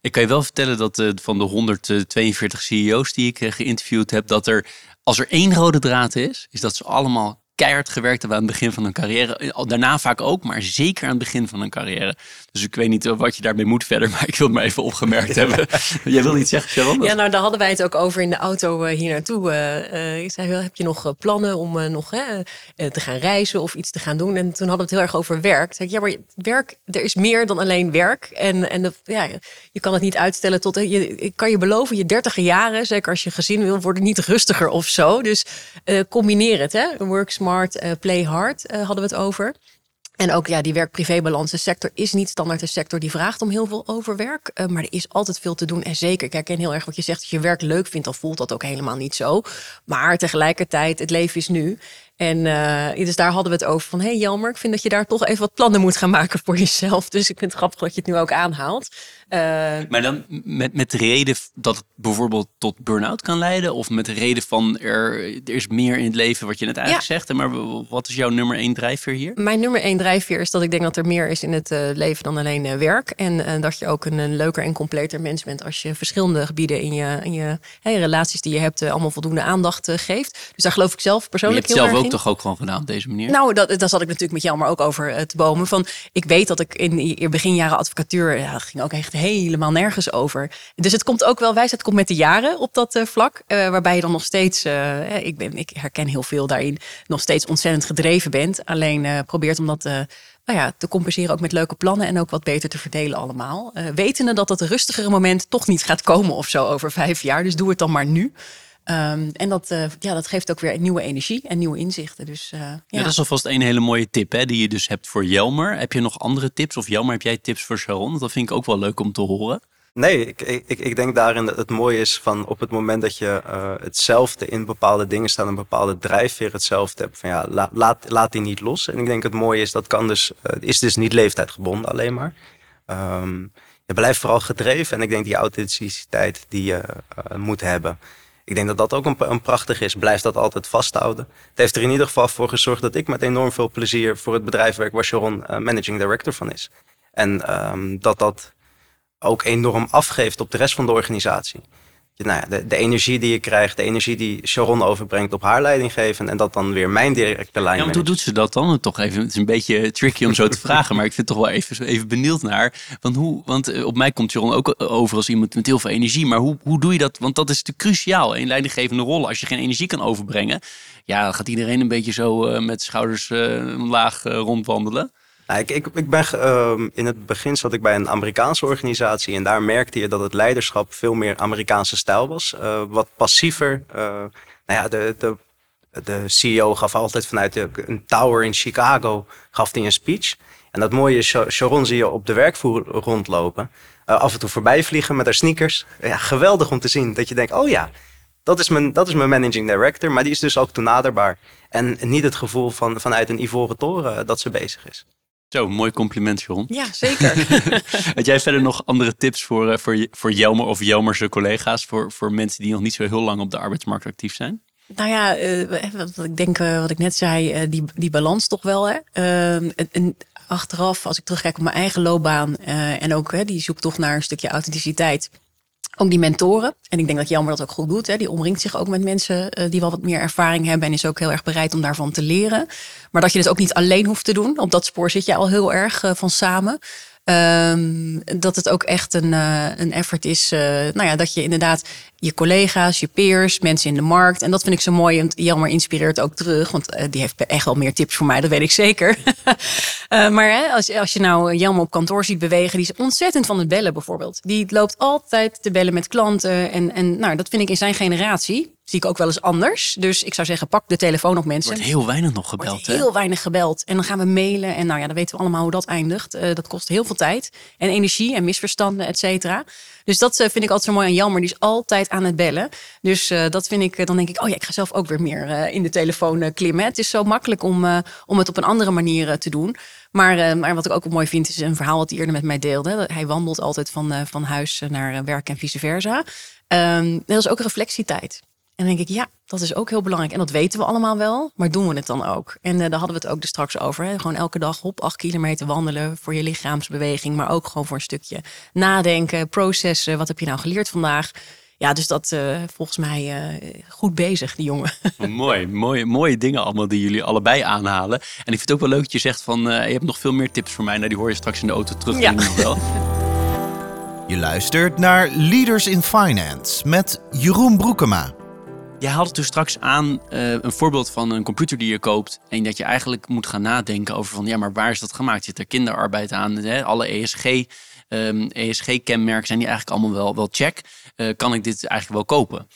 Ik kan je wel vertellen dat uh, van de 142 CEO's die ik uh, geïnterviewd heb, dat er als er één rode draad is, is dat ze allemaal keihard gewerkt hebben aan het begin van hun carrière. Daarna vaak ook, maar zeker aan het begin van hun carrière. Dus ik weet niet wat je daarmee moet verder, maar ik wil het maar even opgemerkt hebben. Jij wil iets zeggen, Sharon? Ja, nou daar hadden wij het ook over in de auto uh, hier naartoe. Uh, ik zei, heb je nog plannen om uh, nog te gaan reizen of iets te gaan doen? En toen hadden we het heel erg over werk. Zei ik, ja, maar werk, er is meer dan alleen werk. En, en de, ja, je kan het niet uitstellen tot, je, ik kan je beloven, je dertige jaren, zeker als je gezin wil, worden niet rustiger of zo. Dus combineer het, hè. Work smart, uh, play hard uh, hadden we het over. En ook ja, die werk-privébalans. De sector is niet standaard een sector die vraagt om heel veel overwerk. Uh, maar er is altijd veel te doen. En zeker, ik herken heel erg wat je zegt. Als je werk leuk vindt, dan voelt dat ook helemaal niet zo. Maar tegelijkertijd, het leven is nu. En uh, dus daar hadden we het over van... hé hey, Jelmer, ik vind dat je daar toch even wat plannen moet gaan maken voor jezelf. Dus ik vind het grappig dat je het nu ook aanhaalt. Uh, maar dan met, met de reden dat het bijvoorbeeld tot burn-out kan leiden? Of met de reden van er, er is meer in het leven wat je net eigenlijk ja. zegt. Maar wat is jouw nummer één drijfveer hier? Mijn nummer één drijfveer is dat ik denk dat er meer is in het uh, leven dan alleen werk. En dat je ook een, een, leuker en completer mens bent als je verschillende gebieden in je, in je hey, relaties die je hebt allemaal voldoende aandacht geeft. Dus daar geloof ik zelf persoonlijk heel erg toch ook gewoon gedaan op deze manier? Nou, dat, dat zat ik natuurlijk met jou maar ook over te bomen. Van, ik weet dat ik in beginjaren advocatuur, ja, dat ging ook echt helemaal nergens over. Dus het komt ook wel wijsheid komt met de jaren op dat uh, vlak. Uh, waarbij je dan nog steeds, uh, ik, ben, ik herken heel veel daarin, nog steeds ontzettend gedreven bent. Alleen probeert om dat nou ja, te compenseren ook met leuke plannen en ook wat beter te verdelen allemaal. wetende dat dat rustigere moment toch niet gaat komen of zo over vijf jaar. Dus doe het dan maar nu. Um, en dat, uh, ja, dat geeft ook weer nieuwe energie en nieuwe inzichten. Dus, uh, ja. ja. dat is alvast een hele mooie tip hè, die je dus hebt voor Jelmer. Heb je nog andere tips? Of Jelmer, heb jij tips voor Sharon? Dat vind ik ook wel leuk om te horen. Nee, ik, ik, ik denk daarin dat het mooie is van op het moment dat je uh, hetzelfde in bepaalde dingen staat, een bepaalde drijfveer hetzelfde hebt, van ja, la, laat, laat die niet los. En ik denk het mooie is, dat kan dus, uh, is dus niet leeftijdgebonden alleen maar. Um, je blijft vooral gedreven en ik denk die authenticiteit die je uh, moet hebben. Ik denk dat dat ook een, prachtig is. Blijf dat altijd vasthouden. Het heeft er in ieder geval voor gezorgd dat ik met enorm veel plezier voor het bedrijf werk waar Sharon managing director van is. En um, dat dat ook enorm afgeeft op de rest van de organisatie. Nou ja, de, de, energie die je krijgt, de energie die Sharon overbrengt op haar leidinggeven en dat dan weer mijn directe lijn. Ja, maar hoe doet ze dat dan? Toch even, het is een beetje tricky om zo te vragen, maar ik vind toch wel even, even benieuwd naar. Want, hoe, want eh, op mij komt Sharon ook over als iemand met heel veel energie, maar hoe, hoe doe je dat? Want dat is natuurlijk cruciaal in leidinggevende rollen. Als je geen energie kan overbrengen, ja, dan gaat iedereen een beetje zo uh, met schouders uh, laag rondwandelen. Nou, ik, ik, ben, uh, in het begin zat ik bij een Amerikaanse organisatie en daar merkte je dat het leiderschap veel meer Amerikaanse stijl was. Uh, wat passiever. Uh, nou ja, de, de, de CEO gaf altijd vanuit een tower in Chicago gaf hij een speech. En dat mooie Sharon zie je op de werkvoer rondlopen. Uh, af en toe voorbij vliegen met haar sneakers. Ja, geweldig om te zien dat je denkt, oh ja, dat is, mijn, dat is mijn managing director. Maar die is dus ook toenaderbaar. En niet het gevoel van, vanuit een ivoren toren dat ze bezig is. Zo, mooi compliment, Jeroen. Ja, zeker. Had jij verder nog andere tips voor, uh, voor, voor Jelmer of Jelmerse collega's, voor, voor mensen die nog niet zo heel lang op de arbeidsmarkt actief zijn? Nou ja, uh, wat ik denk, uh, wat ik net zei, die, die balans toch wel. Hè? Ehm, en achteraf, als ik terugkijk op mijn eigen loopbaan en ook die zoektocht naar een stukje authenticiteit ook die mentoren. En ik denk dat Jelmer dat ook goed doet. Hè. Die omringt zich ook met mensen uh, die wel wat meer ervaring hebben. En is ook heel erg bereid om daarvan te leren. Maar dat je het ook niet alleen hoeft te doen. Op dat spoor zit je al heel erg uh, van samen. Um, dat het ook echt een, uh, een effort is. Uh, nou ja, dat je inderdaad je collega's, je peers, mensen in de markt. En dat vind ik zo mooi. En Jelmer inspireert ook terug. Want uh, die heeft echt wel meer tips voor mij, dat weet ik zeker. maar hè, als, als je nou Jelmer op kantoor ziet bewegen, die is ontzettend van het bellen bijvoorbeeld. Die loopt altijd te bellen met klanten. En, en nou, dat vind ik in zijn generatie zie ik ook wel eens anders. Dus ik zou zeggen, pak de telefoon op mensen. Wordt heel weinig nog gebeld. Wordt heel weinig gebeld. En dan gaan we mailen. En nou ja, dan weten we allemaal hoe dat eindigt. Uh, dat kost heel veel tijd en energie en misverstanden, et cetera. Dus dat uh, vind ik altijd zo mooi aan Jammer. Die is altijd aan het bellen. Dus uh, dat vind ik, dan denk ik, oh ja, ik ga zelf ook weer meer in de telefoon klimmen. Het is zo makkelijk om, om het op een andere manier te doen. Maar, maar wat ik ook mooi vind, is een verhaal wat hij eerder met mij deelde. Hij wandelt altijd van, van huis naar werk en vice versa. Um, dat is ook reflectietijd. En dan denk ik, ja, dat is ook heel belangrijk. En dat weten we allemaal wel, maar doen we het dan ook? En uh, daar hadden we het ook dus straks over. Hè? Gewoon elke dag op acht kilometer wandelen voor je lichaamsbeweging, maar ook gewoon voor een stukje nadenken, processen. Wat heb je nou geleerd vandaag? Ja, dus dat uh, volgens mij uh, goed bezig, die jongen. Mooi, mooie, mooie dingen allemaal die jullie allebei aanhalen. En ik vind het ook wel leuk dat je zegt van, je hebt nog veel meer tips voor mij. Nou, die hoor je straks in de auto terug. Ja. Nog wel. Je luistert naar Leaders in Finance met Jeroen Broekema. Jij haalt het dus straks aan uh, een voorbeeld van een computer die je koopt. En dat je eigenlijk moet gaan nadenken over van ja, maar waar is dat gemaakt? Zit er kinderarbeid aan? Hè? Alle ESG, um, ehm, ESG-kenmerken zijn die eigenlijk allemaal wel, wel check. Uh, kan ik dit eigenlijk wel kopen?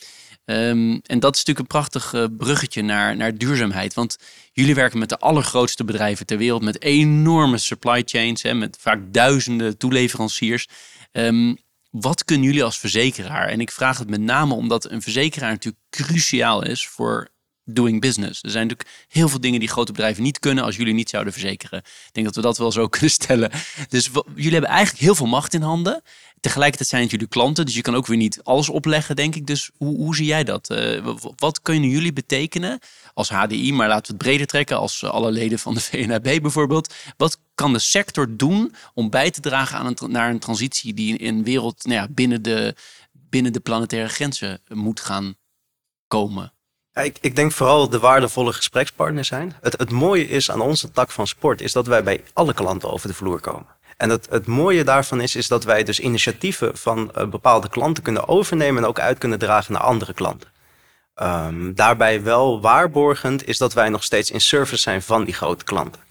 Ehm, en dat is natuurlijk een prachtig eh, bruggetje naar, naar duurzaamheid. Want jullie werken met de allergrootste bedrijven ter wereld, met enorme supply chains, hè, met vaak duizenden toeleveranciers. Um, wat kunnen jullie als verzekeraar? En ik vraag het met name omdat een verzekeraar natuurlijk cruciaal is voor doing business. Er zijn natuurlijk heel veel dingen die grote bedrijven niet kunnen als jullie niet zouden verzekeren. Ik denk dat we dat wel zo kunnen stellen. Dus jullie hebben eigenlijk heel veel macht in handen. Tegelijkertijd zijn het jullie klanten, dus je kan ook weer niet alles opleggen, denk ik. Dus hoe, hoe zie jij dat? Uh, wat kunnen jullie betekenen als HDI, maar laten we het breder trekken, als alle leden van de VNAB bijvoorbeeld. Wat kan de sector doen om bij te dragen aan een, naar een transitie die in een wereld nou ja, binnen, de, binnen de planetaire grenzen moet gaan komen? Ik, ik, denk vooral de waardevolle gesprekspartner zijn. Het, het mooie is aan onze tak van sport, is dat wij bij alle klanten over de vloer komen. En het, het mooie daarvan is, is dat wij dus initiatieven van uh, bepaalde klanten kunnen overnemen en ook uit kunnen dragen naar andere klanten. Um, daarbij wel waarborgend is dat wij nog steeds in service zijn van die grote klanten.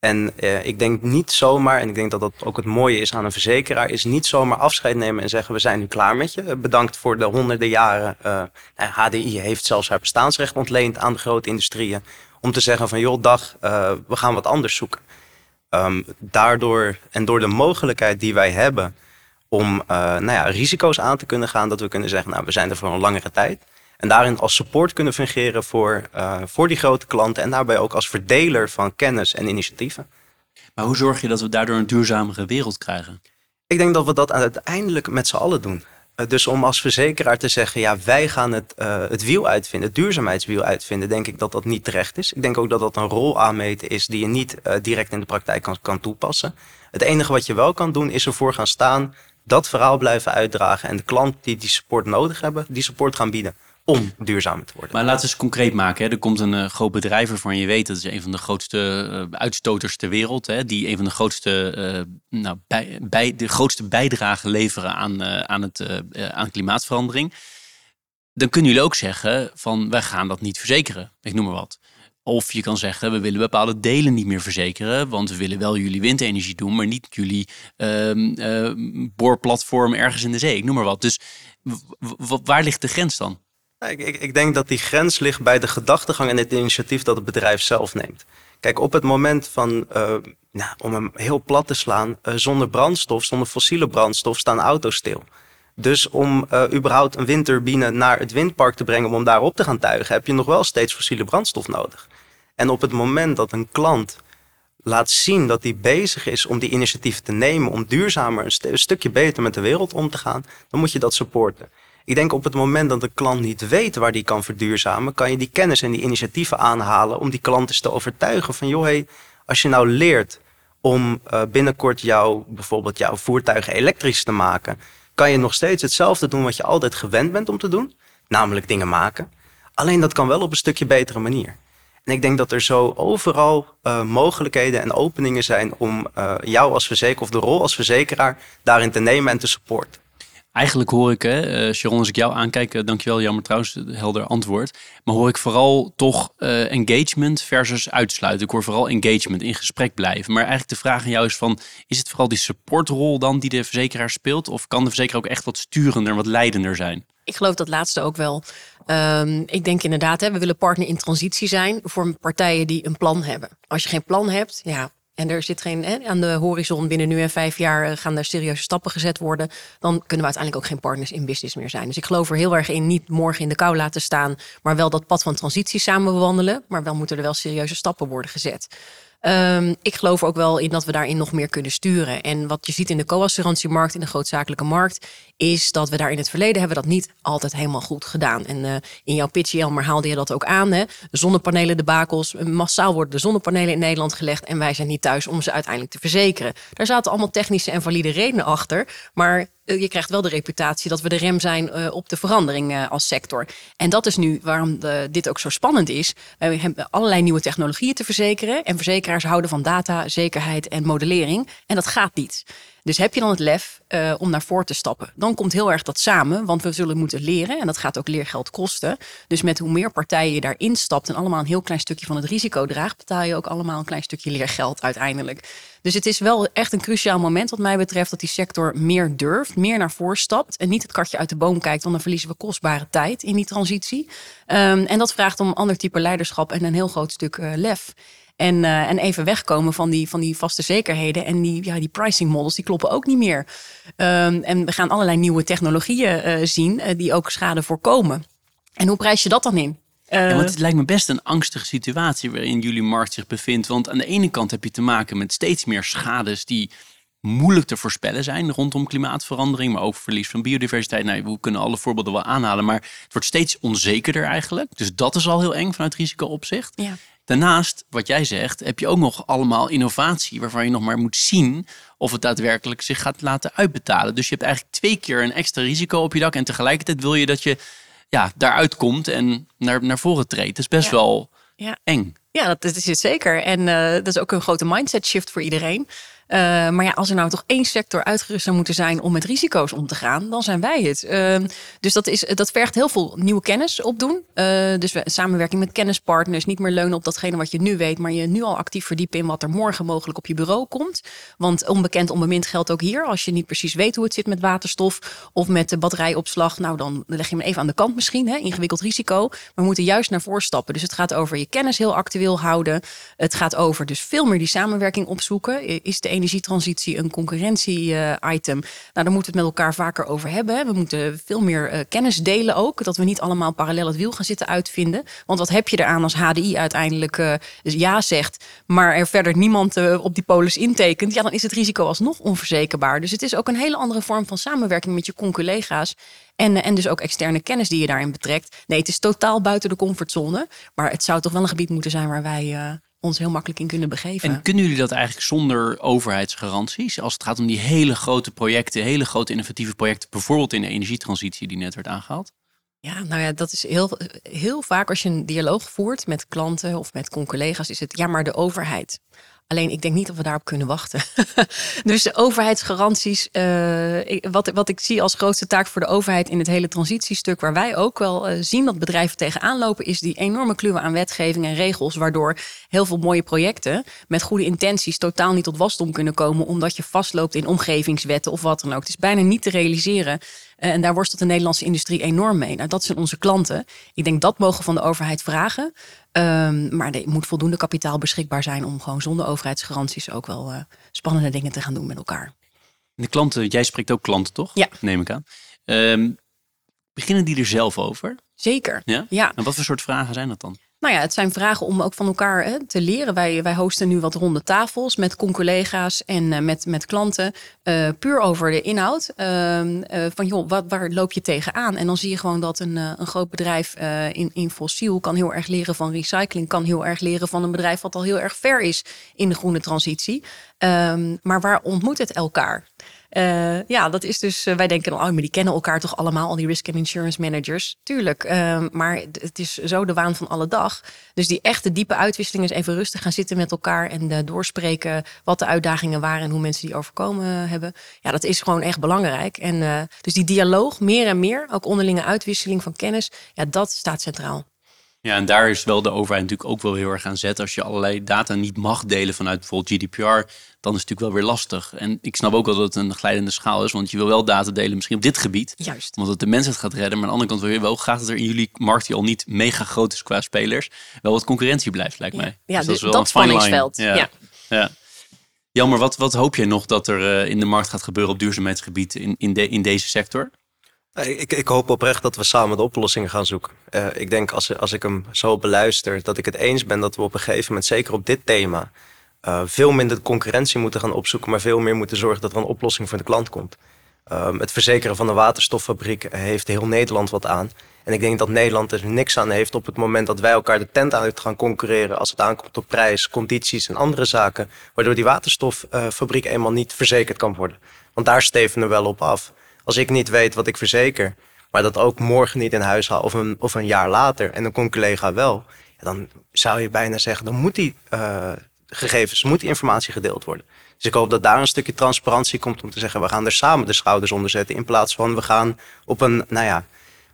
En uh, ik denk niet zomaar, en ik denk dat dat ook het mooie is aan een verzekeraar, is niet zomaar afscheid nemen en zeggen we zijn nu klaar met je. Bedankt voor de honderden jaren. Eh, HDI heeft zelfs haar bestaansrecht ontleend aan de grote industrieën. Om te zeggen van joh, dag, we gaan wat anders zoeken. Um, daardoor en door de mogelijkheid die wij hebben om nou ja, risico's aan te kunnen gaan, dat we kunnen zeggen, nou we zijn er voor een langere tijd en daarin als support kunnen fungeren voor, uh, voor die grote klanten. En daarbij ook als verdeler van kennis en initiatieven. Maar hoe zorg je dat we daardoor een duurzamere wereld krijgen? Ik denk dat we dat uiteindelijk met z'n allen doen. Uh, dus om als verzekeraar te zeggen, ja, wij gaan het, uh, het wiel uitvinden, het duurzaamheidswiel uitvinden, denk ik dat dat niet terecht is. Ik denk ook dat dat een rol aanmeten is die je niet direct in de praktijk kan, kan toepassen. Het enige wat je wel kan doen, is ervoor gaan staan, dat verhaal blijven uitdragen en de klant die die support nodig hebben, die support gaan bieden om duurzamer te worden. Maar laten we eens concreet maken. Hè. Er komt een uh, groot bedrijf waarvan je weet dat is een van de grootste uh, uitstoters ter wereld. Hè, die een van de grootste, uh, nou, bij, de grootste bijdrage leveren aan, aan, het, aan klimaatverandering. Dan kunnen jullie ook zeggen van wij gaan dat niet verzekeren. Ik noem maar wat. Of je kan zeggen, we willen bepaalde delen niet meer verzekeren, want we willen wel jullie windenergie doen, maar niet jullie uh, boorplatform ergens in de zee. Ik noem maar wat. Dus waar ligt de grens dan? Ik, ik, denk dat die grens ligt bij de gedachtegang en het initiatief dat het bedrijf zelf neemt. Kijk, op het moment van, uh, nou, om hem heel plat te slaan, uh, zonder brandstof, zonder fossiele brandstof, staan auto's stil. Dus om uh, überhaupt een windturbine naar het windpark te brengen om hem daarop te gaan tuigen, heb je nog wel steeds fossiele brandstof nodig. En op het moment dat een klant laat zien dat hij bezig is om die initiatieven te nemen, om duurzamer, een stukje beter met de wereld om te gaan, dan moet je dat supporten. Ik denk op het moment dat de klant niet weet waar die kan verduurzamen, kan je die kennis en die initiatieven aanhalen om die klanten te overtuigen van joh, hey, als je nou leert om uh, binnenkort jouw, bijvoorbeeld jouw voertuigen elektrisch te maken, kan je nog steeds hetzelfde doen wat je altijd gewend bent om te doen, namelijk dingen maken. Alleen dat kan wel op een stukje betere manier. En ik denk dat er zo overal uh, mogelijkheden en openingen zijn om uh, jou als verzekeraar of de rol als verzekeraar daarin te nemen en te supporten. Eigenlijk hoor ik, hè, uh, Sharon, als ik jou aankijk, uh, dankjewel, jammer trouwens, helder antwoord. Maar hoor ik vooral toch uh, engagement versus uitsluiten. Ik hoor vooral engagement, in gesprek blijven. Maar eigenlijk de vraag aan jou is van, is het vooral die supportrol dan die de verzekeraar speelt? Of kan de verzekeraar ook echt wat sturender, wat leidender zijn? Ik geloof dat laatste ook wel. Um, ik denk inderdaad, hè, we willen partner in transitie zijn voor partijen die een plan hebben. Als je geen plan hebt, ja, en er zit geen aan de horizon binnen nu en vijf jaar eh, gaan er serieuze stappen gezet worden, dan kunnen we uiteindelijk ook geen partners in business meer zijn. Dus ik geloof er heel erg in, niet morgen in de kou laten staan, maar wel dat pad van transitie samen bewandelen. Maar wel moeten er wel serieuze stappen worden gezet. Um, ik geloof ook wel in dat we daarin nog meer kunnen sturen. En wat je ziet in de co-assurantiemarkt, in de grootzakelijke markt, is dat we daar in het verleden hebben dat niet altijd helemaal goed gedaan. En uh, in jouw pitch, Jelmer, haalde je dat ook aan. Hè? Zonnepanelen, de bakels. Massaal worden de zonnepanelen in Nederland gelegd en wij zijn niet thuis om ze uiteindelijk te verzekeren. Daar zaten allemaal technische en valide redenen achter. Maar je krijgt wel de reputatie dat we de rem zijn uh, op de verandering uh, als sector. En dat is nu waarom de, dit ook zo spannend is. we hebben allerlei nieuwe technologieën te verzekeren. En verzekeraars houden van data, zekerheid en modellering. En dat gaat niet. Dus heb je dan het lef uh, om naar voren te stappen? Dan komt heel erg dat samen, want we zullen moeten leren en dat gaat ook leergeld kosten. Dus met hoe meer partijen je daarin stapt en allemaal een heel klein stukje van het risico draagt, betaal je ook allemaal een klein stukje leergeld uiteindelijk. Dus het is wel echt een cruciaal moment wat mij betreft dat die sector meer durft, meer naar voren stapt en niet het kartje uit de boom kijkt, want dan verliezen we kostbare tijd in die transitie. Um, en dat vraagt om een ander type leiderschap en een heel groot stuk uh, lef. En, uh, en even wegkomen van die, van die vaste zekerheden. En die, ja, die pricing models die kloppen ook niet meer. Um, en we gaan allerlei nieuwe technologieën uh, zien die ook schade voorkomen. En hoe prijs je dat dan in? Ja, want het lijkt me best een angstige situatie waarin jullie markt zich bevindt. Want aan de ene kant heb je te maken met steeds meer schades die moeilijk te voorspellen zijn rondom klimaatverandering, maar ook verlies van biodiversiteit. Nou, we kunnen alle voorbeelden wel aanhalen, maar het wordt steeds onzekerder eigenlijk. Dus dat is al heel eng vanuit risicoopzicht. Ja. Daarnaast, wat jij zegt, heb je ook nog allemaal innovatie waarvan je nog maar moet zien of het daadwerkelijk zich gaat laten uitbetalen. Dus je hebt eigenlijk twee keer een extra risico op je dak en tegelijkertijd wil je dat je ja, daaruit komt en naar, naar voren treedt. Dat is best wel ja. eng. Ja, dat, dat is het zeker. En uh, dat is ook een grote mindset shift voor iedereen. Uh, maar ja, als er nou toch één sector uitgerust zou moeten zijn om met risico's om te gaan, dan zijn wij het. Uh, dus dat, is, dat vergt heel veel nieuwe kennis opdoen. Uh, dus we, samenwerking met kennispartners, niet meer leunen op datgene wat je nu weet, maar je nu al actief verdiepen in wat er morgen mogelijk op je bureau komt. Want onbekend, onbemind geldt ook hier. Als je niet precies weet hoe het zit met waterstof of met de batterijopslag, nou dan leg je hem even aan de kant misschien. Hè? Ingewikkeld risico. Maar we moeten juist naar voren stappen. Dus het gaat over je kennis heel actueel houden. Het gaat over dus veel meer die samenwerking opzoeken. Is de energietransitie een concurrentie-item. nou, daar moeten we het met elkaar vaker over hebben. We moeten veel meer uh, kennis delen ook. Dat we niet allemaal parallel het wiel gaan zitten uitvinden. Want wat heb je eraan als HDI uiteindelijk uh, ja zegt, maar er verder niemand op die polis intekent? Ja, dan is het risico alsnog onverzekerbaar. Dus het is ook een hele andere vorm van samenwerking met je conculega's. En, en dus ook externe kennis die je daarin betrekt. Nee, het is totaal buiten de comfortzone. Maar het zou toch wel een gebied moeten zijn waar wij ons heel makkelijk in kunnen begeven. En kunnen jullie dat eigenlijk zonder overheidsgaranties? Als het gaat om die hele grote projecten, hele grote innovatieve projecten, bijvoorbeeld in de energietransitie die net werd aangehaald? Ja, nou ja, dat is heel, heel vaak als je een dialoog voert met klanten of met collega's, is het ja, maar de overheid. Alleen ik denk niet dat we daarop kunnen wachten. dus de overheidsgaranties, uh, wat, wat ik zie als grootste taak voor de overheid in het hele transitiestuk, waar wij ook wel uh, zien dat bedrijven tegenaan lopen, is die enorme kluwen aan wetgeving en regels, waardoor heel veel mooie projecten met goede intenties totaal niet tot wasdom kunnen komen, omdat je vastloopt in omgevingswetten of wat dan ook. Het is bijna niet te realiseren. Uh, en daar worstelt de Nederlandse industrie enorm mee. Nou, dat zijn onze klanten. Ik denk dat mogen van de overheid vragen. Um, maar er moet voldoende kapitaal beschikbaar zijn om gewoon zonder overheidsgaranties ook wel uh, spannende dingen te gaan doen met elkaar. De klanten, jij spreekt ook klanten toch? Ja. Neem ik aan. Um, beginnen die er zelf over? Zeker. Ja? ja. En wat voor soort vragen zijn dat dan? Nou ja, het zijn vragen om ook van elkaar hè, te leren. Wij, wij hosten nu wat ronde tafels met collega's en uh, met, met klanten. Uh, puur over de inhoud. Uh, van joh, wat, waar loop je tegenaan? En dan zie je gewoon dat een, een groot bedrijf in, in fossiel kan heel erg leren van recycling. Kan heel erg leren van een bedrijf wat al heel erg ver is in de groene transitie. Ehm, maar waar ontmoet het elkaar? Uh, ja, dat is dus, uh, wij denken dan, oh, maar die kennen elkaar toch allemaal, al die risk and insurance managers. Tuurlijk, uh, maar het is zo de waan van alle dag. Dus die echte diepe uitwisseling is even rustig gaan zitten met elkaar en eh, doorspreken wat de uitdagingen waren en hoe mensen die overkomen hebben. Ja, dat is gewoon echt belangrijk. En dus die dialoog, meer en meer, ook onderlinge uitwisseling van kennis, ja, dat staat centraal. Ja, en daar is wel de overheid natuurlijk ook wel heel erg aan zet. Als je allerlei data niet mag delen vanuit bijvoorbeeld GDPR, dan is het natuurlijk wel weer lastig. En ik snap ook wel dat het een glijdende schaal is, want je wil wel data delen misschien op dit gebied. Juist. Omdat het de mensheid gaat redden. Maar aan de andere kant wil je wel graag dat er in jullie markt, die al niet mega groot is qua spelers, wel wat concurrentie blijft, lijkt mij. Ja, dus dat, is wel dat spanningsveld. Ja. ja. ja. Jammer, wat, wat hoop je nog dat er uh, in de markt gaat gebeuren op duurzaamheidsgebied in, in, de, in deze sector? Ik, ik, hoop oprecht dat we samen de oplossingen gaan zoeken. Uh, ik denk als, als ik hem zo beluister, dat ik het eens ben dat we op een gegeven moment, zeker op dit thema, uh, veel minder concurrentie moeten gaan opzoeken, maar veel meer moeten zorgen dat er een oplossing voor de klant komt. Uh, het verzekeren van een waterstoffabriek heeft heel Nederland wat aan. En ik denk dat Nederland er niks aan heeft op het moment dat wij elkaar de tent uit gaan concurreren als het aankomt op prijs, condities en andere zaken, waardoor die waterstoffabriek eenmaal niet verzekerd kan worden. Want daar steven we wel op af. Als ik niet weet wat ik verzeker, maar dat ook morgen niet in huis haal of een, of een jaar later en dan komt collega wel, dan zou je bijna zeggen, dan moet die, uh, gegevens, moet die informatie gedeeld worden. Dus ik hoop dat daar een stukje transparantie komt om te zeggen, we gaan er samen de schouders onder zetten. In plaats van we gaan op een, nou ja,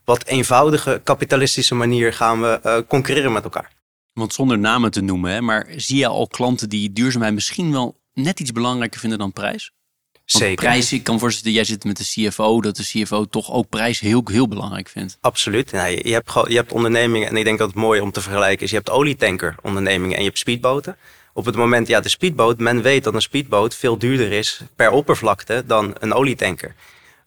wat eenvoudige kapitalistische manier gaan we uh, concurreren met elkaar. Want zonder namen te noemen, hè, maar zie je al klanten die duurzaamheid misschien wel net iets belangrijker vinden dan prijs? Zeker. Prijs, ik kan voorstellen, jij zit met de CFO, dat de CFO toch ook prijs heel, heel belangrijk vindt. Absoluut. Je, hebt, je hebt ondernemingen, en ik denk dat het mooi om te vergelijken is, je hebt olietanker ondernemingen en je hebt speedboten. Op het moment, ja, de speedboot, men weet dat een speedboot veel duurder is per oppervlakte dan een olietanker.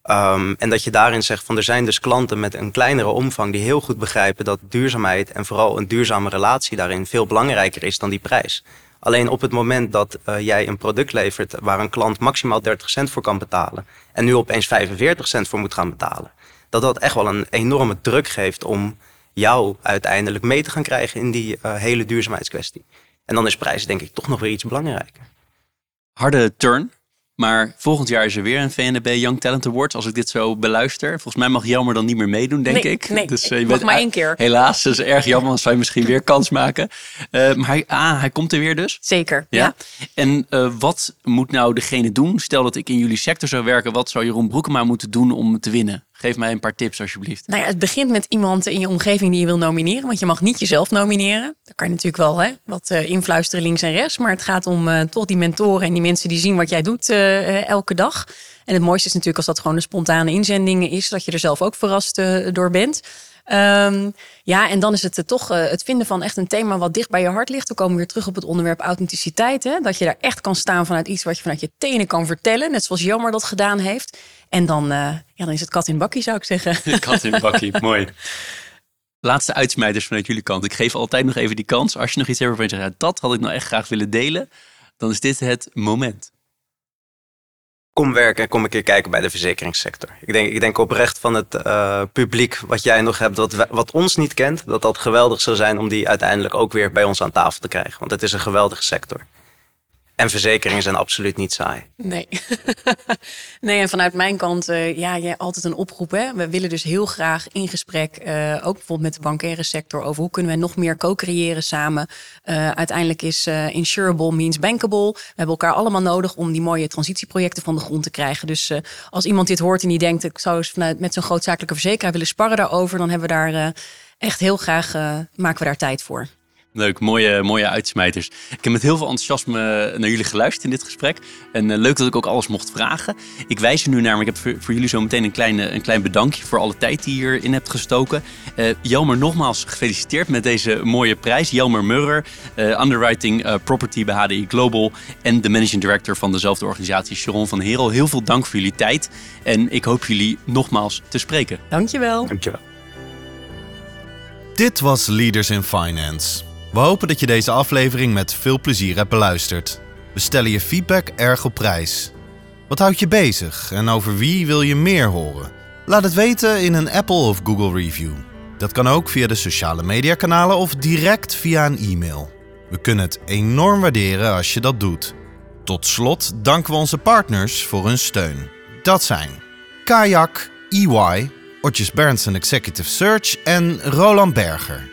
Um, en dat je daarin zegt van er zijn dus klanten met een kleinere omvang die heel goed begrijpen dat duurzaamheid en vooral een duurzame relatie daarin veel belangrijker is dan die prijs. Alleen op het moment dat uh, jij een product levert waar een klant maximaal 30 cent voor kan betalen en nu opeens 45 cent voor moet gaan betalen, dat dat echt wel een enorme druk geeft om jou uiteindelijk mee te gaan krijgen in die uh, hele duurzaamheidskwestie. En dan is prijs denk ik toch nog weer iets belangrijker. Harde turn maar volgend jaar is er weer een VNB Young Talent Award. Als ik dit zo beluister. Volgens mij mag Jelmer dan niet meer meedoen, denk nee, ik. Nee, dus, uh, je mag maar één keer. Helaas, dat is erg jammer. Zou je misschien weer kans maken. Uh, maar hij, ah, hij komt er weer dus. Zeker, ja. ja. En uh, wat moet nou degene doen? Stel dat ik in jullie sector zou werken. Wat zou Jeroen Broekema moeten doen om te winnen? Geef mij een paar tips alsjeblieft. Nou ja, het begint met iemand in je omgeving die je wil nomineren. Want je mag niet jezelf nomineren. Daar kan je natuurlijk wel hè, wat uh, influisteren links en rechts. Maar het gaat om uh, toch die mentoren en die mensen die zien wat jij doet uh, elke dag. En het mooiste is natuurlijk als dat gewoon een spontane inzending is. Dat je er zelf ook verrast door bent. Um, ja, en dan is het uh, toch uh, het vinden van echt een thema wat dicht bij je hart ligt. We komen weer terug op het onderwerp authenticiteit. Hè? Dat je daar echt kan staan vanuit iets wat je vanuit je tenen kan vertellen. Net zoals Jammer dat gedaan heeft. En dan, uh, ja, dan is het kat in bakkie, zou ik zeggen. kat in bakkie, mooi. Laatste uitsmijters vanuit jullie kant. Ik geef altijd nog even die kans. Als je nog iets hebt waarvan je zegt, ja, dat had ik nou echt graag willen delen. Dan is dit het moment kom werken en kom een keer kijken bij de verzekeringssector. Ik denk, ik denk oprecht van het uh, publiek wat jij nog hebt, wat, wat ons niet kent, dat dat geweldig zou zijn om die uiteindelijk ook weer bij ons aan tafel te krijgen. Want het is een geweldige sector. En verzekeringen zijn absoluut niet saai. Nee. nee, en vanuit mijn kant, uh, ja, jij altijd een oproep. Hè? We willen dus heel graag in gesprek, uh, ook bijvoorbeeld met de bankaire sector, over hoe kunnen we nog meer co-creëren samen. Uh, uiteindelijk is insurable means bankable. We hebben elkaar allemaal nodig om die mooie transitieprojecten van de grond te krijgen. Dus als iemand dit hoort en die denkt, ik zou eens vanuit met zo'n grootzakelijke verzekeraar willen sparren daarover, dan hebben we daar echt heel graag, maken we daar tijd voor. Leuk, mooie, mooie uitsmijters. Ik heb met heel veel enthousiasme naar jullie geluisterd in dit gesprek. En uh, leuk dat ik ook alles mocht vragen. Ik wijs er nu naar, maar ik heb voor, voor jullie zo meteen een klein, een klein bedankje voor alle tijd die je hierin hebt gestoken. Uh, Jelmer, nogmaals gefeliciteerd met deze mooie prijs. Jelmer Murrer, uh, Underwriting Property bij HDI Global en de Managing Director van dezelfde organisatie, Sharon van Herel. Heel veel dank voor jullie tijd en ik hoop jullie nogmaals te spreken. Dankjewel. Dankjewel. Dit was Leaders in Finance. We hopen dat je deze aflevering met veel plezier hebt beluisterd. We stellen je feedback erg op prijs. Wat houdt je bezig en over wie wil je meer horen? Laat het weten in een Apple of Google review. Dat kan ook via de sociale mediakanalen of direct via een e-mail. We kunnen het enorm waarderen als je dat doet. Tot slot danken we onze partners voor hun steun. Dat zijn Kayak, EY, Otjes Berndsen Executive Search en Roland Berger.